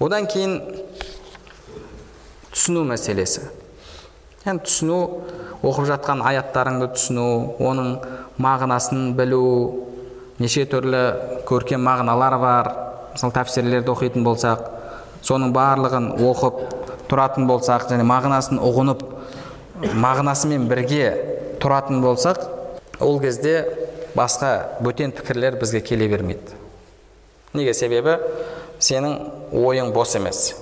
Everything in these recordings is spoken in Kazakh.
одан кейін түсіну мәселесі. Яғни түсіну оқып жатқан аяттарыңды түсіну оның мағынасын білу неше түрлі көркем мағыналар бар. Мысалы тәпсірлерді оқитын болсақ соның барлығын оқып тұратын болсақ және мағынасын ұғынып мағынасымен бірге тұратын болсақ ол кезде басқа бөтен пікірлер бізге келе бермейді. Неге? Себебі сенің ойың бос емес.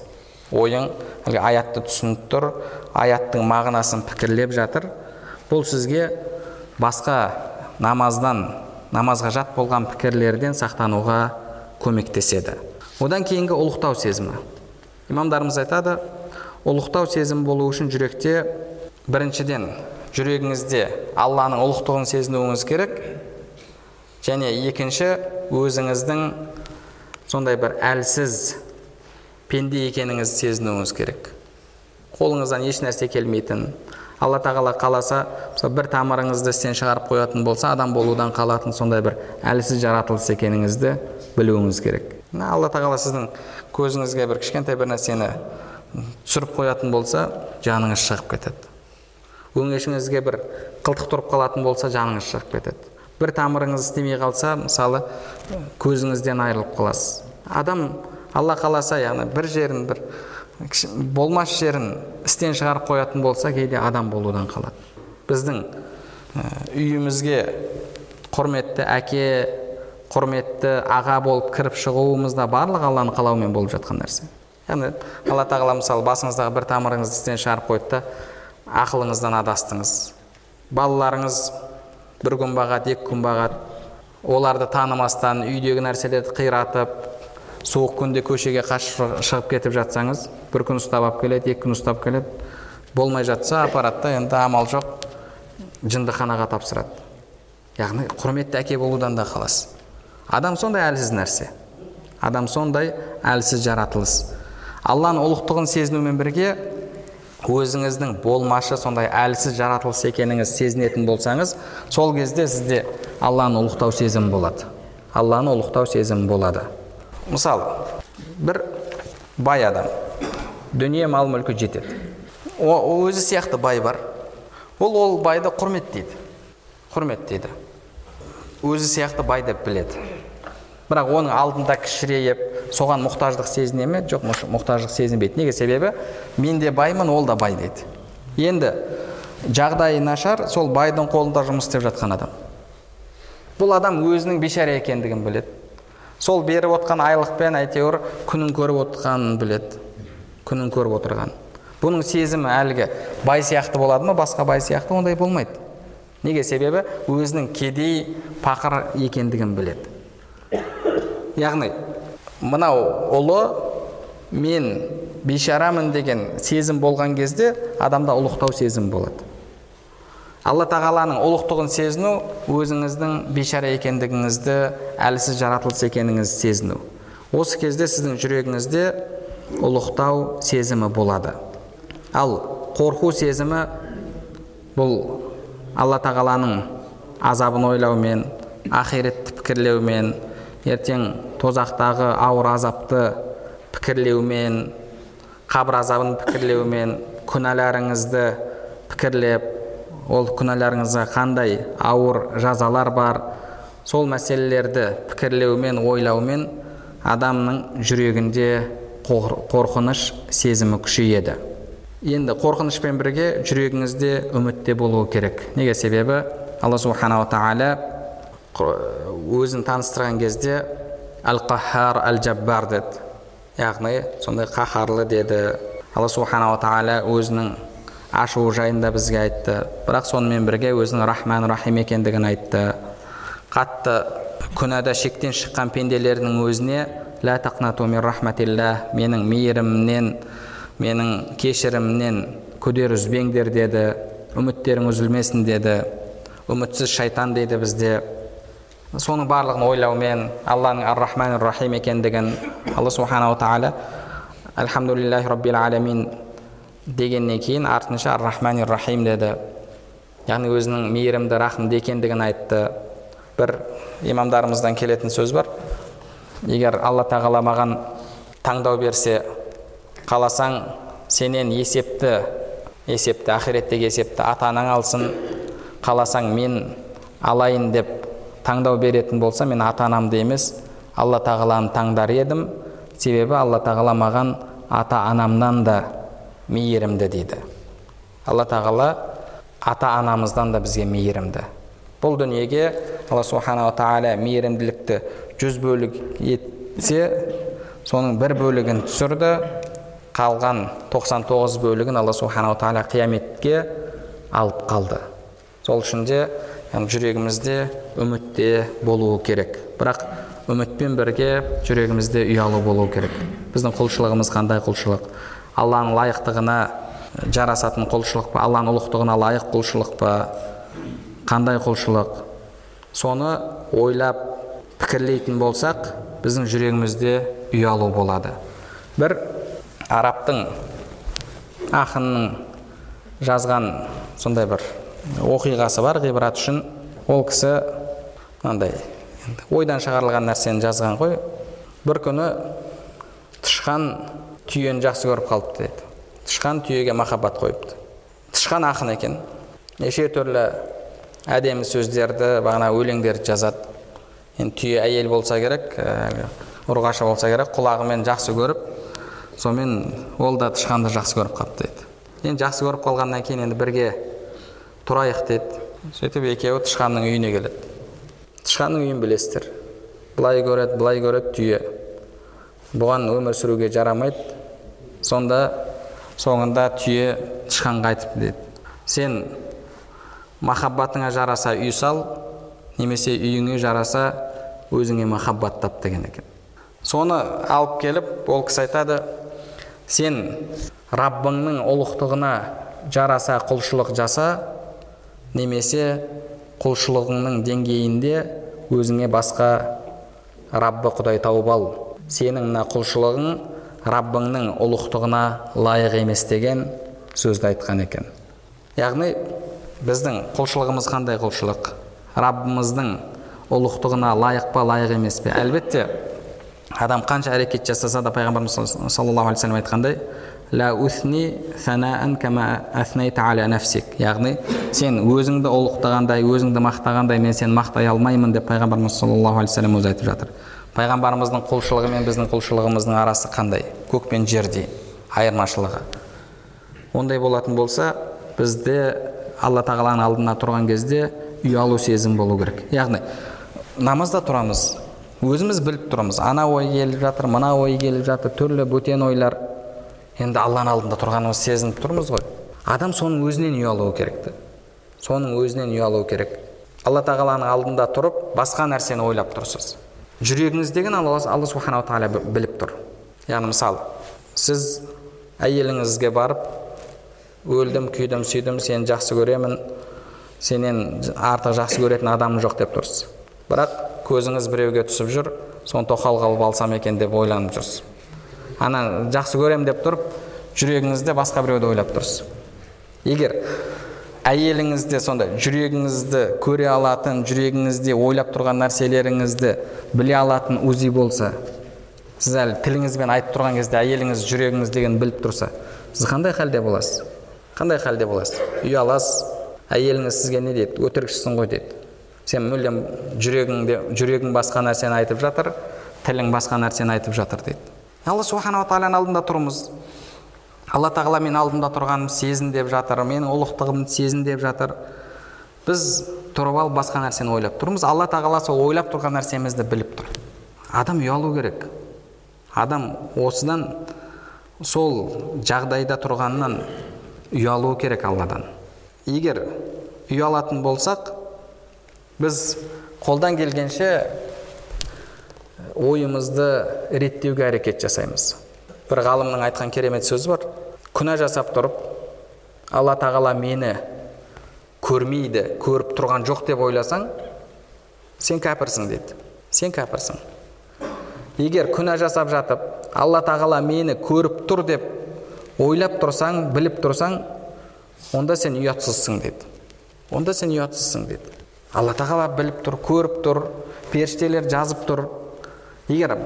Ойың әлгі аятты түсініп тұр аяттың мағынасын пікірлеп жатыр. Бұл сізге басқа намаздан намазға жат болған пікірлерден сақтануға көмектеседі. Одан кейінгі ұлықтау сезімі. Имамдарымыз айтады ұлықтау сезімі болу үшін жүректе біріншіден жүрегіңізде алланың ұлықтығын сезінуіңіз керек. Және екінші өзіңіздің сондай бір әлсіз пенде екеніңізді сезінуіңіз керек. Қолыңыздан еш нәрсе келмейтін алла тағала қаласа мысалы бір тамырыңызды істен шығарып қоятын болса адам болудан қалатын сондай бір әлсіз жаратылыс екеніңізді білуіңіз керек. Алла тағала сіздің көзіңізге бір кішкентай бір нәрсені түсіріп қоятын болса жаныңыз шығып кетеді. Өңешіңізге бір қылтық тұрып қалатын болса жаныңыз шығып кетеді. Бір тамырыңыз істемей қалса мысалы көзіңізден айырылып қаласыз. Адам алла қаласа яғни бір жерін бір болмас жерін істен шығарып қоятын болса кейде адам болудан қалады. Біздің үйімізге құрметті әке құрметті аға болып кіріп шығуымыз да барлық алланың қалауымен болып жатқан нәрсе. Яғни алла тағала мысалы басыңыздағы бір тамырыңызды істен шығарып қойды да ақылыңыздан адастыңыз. Балаларыңыз бір күн бағады екі күн бағады. Оларды танымастан үйдегі нәрселерді қиратып суық күнде көшеге қашып шығып кетіп жатсаңыз бір күн ұстап алып келеді екі күн ұстап келеді болмай жатса апарады да енді амал жоқ жындыханаға тапсырады яғни құрметті әке болудан да қаласыз адам сондай әлсіз нәрсе адам сондай әлсіз жаратылыс алланың ұлықтығын сезінумен бірге өзіңіздің болмашы сондай әлсіз жаратылыс екеніңіз сезінетін болсаңыз сол кезде сізде алланы ұлықтау сезімі болады алланы ұлықтау сезімі болады мысалы бір бай адам дүние мал мүлкі жетеді о, өзі сияқты бай бар ол ол байды құрметтейді құрметтейді өзі сияқты бай деп біледі бірақ оның алдында кішірейіп соған мұқтаждық сезіне ме жоқ мұқтаждық сезінбейді неге себебі мен де баймын ол да бай дейді енді жағдайы нашар сол байдың қолында жұмыс істеп жатқан адам бұл адам өзінің бейшара екендігін біледі. Сол беріп отқан айлықпен әйтеуір күнін көріп отқанын біледі. Күнін көріп отырған. Бұның сезімі әлгі бай сияқты болады ма басқа бай сияқты ондай болмайды. Неге? Себебі өзінің кедей пақыр екендігін біледі. Яғни мынау ұлы мен бейшарамын деген сезім болған кезде адамда ұлықтау сезім болады. Алла тағаланың ұлықтығын сезіну өзіңіздің бейшара екендігіңізді әлсіз жаратылыс екеніңізді сезіну. Осы кезде сіздің жүрегіңізде ұлықтау сезімі болады. Ал қорқу сезімі бұл алла тағаланың азабын ойлаумен ақиретті пікірлеумен ертең тозақтағы ауыр азапты пікірлеумен қабір азабын пікірлеумен күнәларыңызды пікірлеп ол күнәларыңызға қандай ауыр жазалар бар? Сол мәселелерді пікірлеумен ойлаумен адамның жүрегінде қорқыныш сезімі күшейеді. Енді қорқынышпен бірге жүрегіңізде үміт те болуы керек. Неге себебі? Алла субханала тағала өзін таныстырған кезде әл қахар әл жаббар деді. Яғни сондай қаһарлы деді. Алла субханала тағала өзінің ашуы жайында бізге айтты. Бірақ сонымен бірге өзінің рахман рахим екендігін айтты. Қатты күнәда шектен шыққан пенделердің өзіне лә тақнату мин менің мейірімімнен менің кешірімімнен күдер үзбеңдер деді. Үміттерің үзілмесін деді. Үмітсіз шайтан дейді бізде. Соның барлығын ойлаумен алланың ар рахман рахим екендігін алла субханала тағала альхамдулиллахи раббил аламин дегеннен кейін артынша ар рахман рахим деді. Яғни өзінің мейірімді рахымды екендігін айтты. Бір имамдарымыздан келетін сөз бар. Егер алла тағала маған таңдау берсе қаласаң сенен есепті есепті ақиреттегі есепті ата анаң алсын. Қаласаң мен алайын деп таңдау беретін болса мен ата анамды емес алла тағаланы таңдар едім. Себебі алла тағала маған ата анамнан да мейірімді дейді. Алла тағала ата анамыздан да бізге мейірімді. Бұл дүниеге алла субханала тағала мейірімділікті жүз бөлік етсе соның бір бөлігін түсірді. Қалған 99 бөлігін алла субханала тағала қияметке алып қалды. Сол үшін де жүрегімізде үмітте болуы керек. Бірақ үмітпен бірге жүрегімізде ұялу болу керек. Біздің құлшылығымыз қандай құлшылық? Алланың лайықтығына жарасатын құлшылық па алланың ұлықтығына лайық құлшылық па? Қандай құлшылық? Соны ойлап пікірлейтін болсақ біздің жүрегімізде ұялу болады. Бір арабтың ақынның жазған сондай бір оқиғасы бар ғибрат үшін. Ол кісі мынандай ойдан шығарылған нәрсені жазған ғой. Бір күні тышқан түйені жақсы көріп қалыпты деді тышқан түйеге махаббат қойыпты тышқан ақын екен неше түрлі әдемі сөздерді бағана өлеңдерді жазады енді түйе әйел болса керек ұрғашы болса керек құлағымен жақсы көріп сонымен ол да тышқанды жақсы көріп қалыпты деді енді жақсы көріп қалғаннан кейін енді бірге тұрайық деді сөйтіп екеуі тышқанның үйіне келеді тышқанның үйін білесіздер былай көреді былай көреді түйе бұған өмір сүруге жарамайды сонда соңында түйе тышқанға айтып деді. Сен махаббатыңа жараса үй сал немесе үйіңе жараса өзіңе махаббат тап деген екен. Соны алып келіп ол кісі айтады сен раббыңның ұлықтығына жараса құлшылық жаса немесе құлшылығыңның деңгейінде өзіңе басқа раббы құдай тауып ал. Сенің мына құлшылығың раббыңның ұлықтығына лайық емес деген сөзді айтқан екен яғни біздің құлшылығымыз қандай құлшылық раббымыздың ұлықтығына лайық па лайық емес пе әлбетте адам қанша әрекет жасаса да пайғамбарымыз саллаллаху алейхи вассалам айтқандай яғни сен өзіңді ұлықтағандай өзіңді мақтағандай мен сені мақтай алмаймын деп пайғамбарымыз саллаллаху алейхи өзі айтып жатыр. Пайғамбарымыздың құлшылығы мен біздің құлшылығымыздың арасы қандай? Көк пен жердей айырмашылығы. Ондай болатын болса бізде алла тағаланың алдына тұрған кезде ұялу сезім болу керек. Яғни намазда тұрамыз өзіміз біліп тұрмыз ана ой келіп жатыр мына ой келіп жатыр түрлі бөтен ойлар. Енді алланың алдында тұрғанымызды сезініп тұрмыз ғой. Адам соның өзінен ұялуы керек та соның өзінен ұялуы керек. Алла тағаланың алдында тұрып басқа нәрсені ойлап тұрсыз. Жүрегіңіздегіні алла, алла субханала тағала біліп тұр яғни мысалы сіз әйеліңізге барып өлдім күйдім сүйдім сені жақсы көремін сенен артық жақсы көретін адамым жоқ деп тұрсыз бірақ көзіңіз біреуге түсіп жүр соны тоқал қылып алсам екен деп ойланып жүрсіз ана жақсы көрем деп тұрып жүрегіңізде басқа біреуді ойлап тұрсыз егер әйеліңізде сондай жүрегіңізді көре алатын жүрегіңізде ойлап тұрған нәрселеріңізді біле алатын узи болса сіз әлі тіліңізбен айтып тұрған кезде әйеліңіз жүрегіңіздегіні біліп тұрса сіз қандай халде боласыз? Қандай халде боласыз? Ұяласыз әйеліңіз сізге не дейді? Өтірікшісің ғой дейді. Сен мүлдем жүрегіңде жүрегің басқа нәрсені айтып жатыр тілің басқа нәрсені айтып жатыр дейді. Алла субханала тағаланың алдында тұрмыз. Алла тағала мен алдымда тұрғанымды сезін деп жатыр менің ұлықтығымды сезін деп жатыр. Біз тұрып алып басқа нәрсені ойлап тұрмыз. Алла тағала сол ойлап тұрған нәрсемізді біліп тұр. Адам ұялу керек. Адам осыдан сол жағдайда тұрғаннан ұялу керек алладан. Егер ұялатын болсақ біз қолдан келгенше ойымызды реттеуге әрекет жасаймыз. Бір ғалымның айтқан керемет сөзі бар. Күнә жасап тұрып алла тағала мені көрмейді көріп тұрған жоқ деп ойласаң сен кәпірсің дейді. Сен кәпірсің. Егер күнә жасап жатып алла тағала мені көріп тұр деп ойлап тұрсаң біліп тұрсаң онда сен ұятсызсың деді онда сен ұятсызсың деді алла тағала біліп тұр көріп тұр періштелер жазып тұр. Егер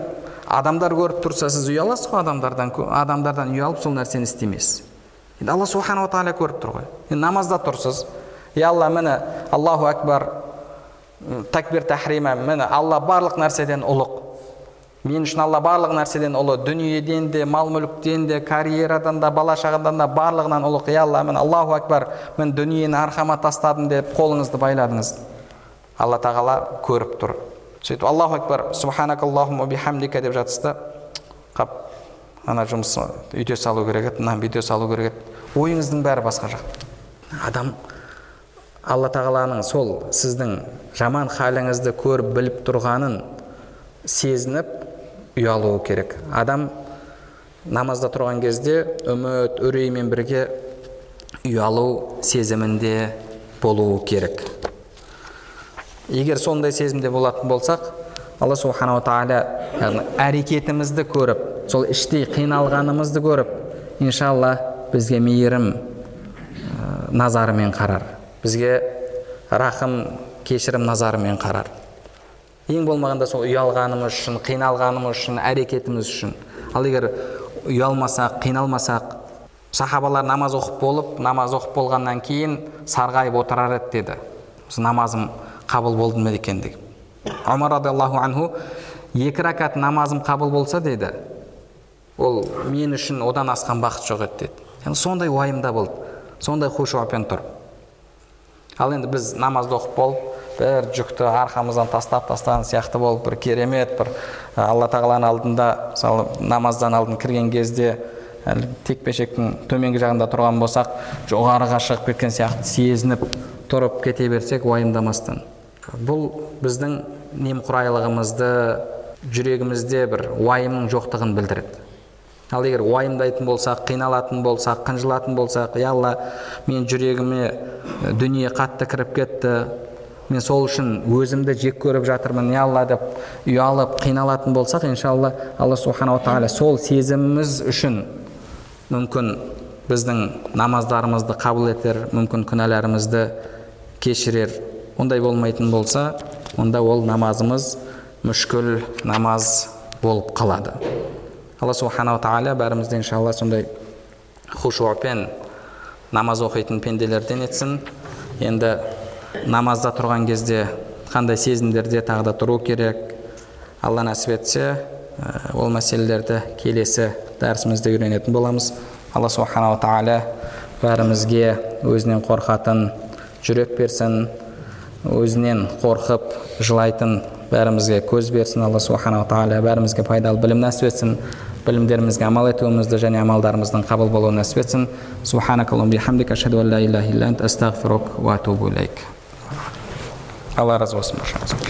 адамдар көріп тұрса сіз ұяласыз ғой адамдардан адамдардан ұялып сол нәрсені істемейсіз енді алла субханала тағала көріп тұр ғой. Енді намазда тұрсыз. Е алла міне аллаху акбар такбир тахрима міне алла барлық нәрседен ұлық. Мен үшін алла барлық нәрседен ұлы. Дүниеден де мал мүліктен де карьерадан да бала шағадан да барлығынан ұлық. Е алла міне аллаху акбар мен дүниені арқама тастадым деп қолыңызды байладыңыз. Алла тағала көріп тұр. Сөйтіп аллаху акбар субханакаллахума бихамдика деп жатсыз да қап ана жұмыс үйте салу керек еді мынаны бүйте салу керек еді. Ойыңыздың бәрі басқа жақ. Адам алла тағаланың сол сіздің жаман халіңізді көріп біліп тұрғанын сезініп ұялуы керек. Адам намазда тұрған кезде үміт үреймен бірге ұялу сезімінде болуы керек. Егер сондай сезімде болатын болсақ алла субханала тағала әрекетімізді көріп сол іштей қиналғанымызды көріп иншалла бізге мейірім назарымен қарар. Бізге рахым кешірім назарымен қарар. Ең болмағанда сол ұялғанымыз үшін қиналғанымыз үшін әрекетіміз үшін. Ал егер ұялмасақ қиналмасақ сахабалар намаз оқып болып намаз оқып болғаннан кейін сарғайып отырар еді деді. Намазым қабыл болды ма екен деп омар радиаллаху анху екі ракат намазым қабыл болса деді ол мен үшін одан асқан бақыт жоқ еді деді. Сондай уайымда болды. Сондай хушуапен тұр. Ал енді біз намазды оқып болып бір жүкті арқамыздан тастап тастаған сияқты болып бір керемет бір алла тағаланың алдында мысалы намаздан алдын кірген кезде текпешектің төменгі жағында тұрған болсақ жоғарыға шығып кеткен сияқты сезініп тұрып кете берсек уайымдамастан. Бұл біздің немқұрайлығымызды жүрегімізде бір уайымның жоқтығын білдіреді. Ал егер уайымдайтын болсақ қиналатын болсақ қынжылатын болсақ е алла мен жүрегіме дүние қатты кіріп кетті мен сол үшін өзімді жек көріп жатырмын не алла деп ұялып қиналатын болсақ иншалла алла субханала тағала сол сезіміміз үшін мүмкін біздің намаздарымызды қабыл етер мүмкін күнәларымызды кешірер ондай болмайтын болса онда ол намазымыз мүшкіл намаз болып қалады. Алла субханала тағала бәрімізді иншалла сондай хушуапен намаз оқитын пенделерден етсін. Енді намазда тұрған кезде қандай сезімдерде тағы да тұру керек. Алла нәсіп етсе ол мәселелерді келесі дәрісімізде үйренетін боламыз. Алла субханала тағала бәрімізге өзінен қорқатын жүрек берсін. Өзінен қорқып жылайтын бәрімізге көз берсін алла субханала тағала бәрімізге пайдалы білім нәсіп етсін білімдерімізге амал етуімізді және амалдарымыздың қабыл болуын нәсіп етсін алла разы болсын баршаңызға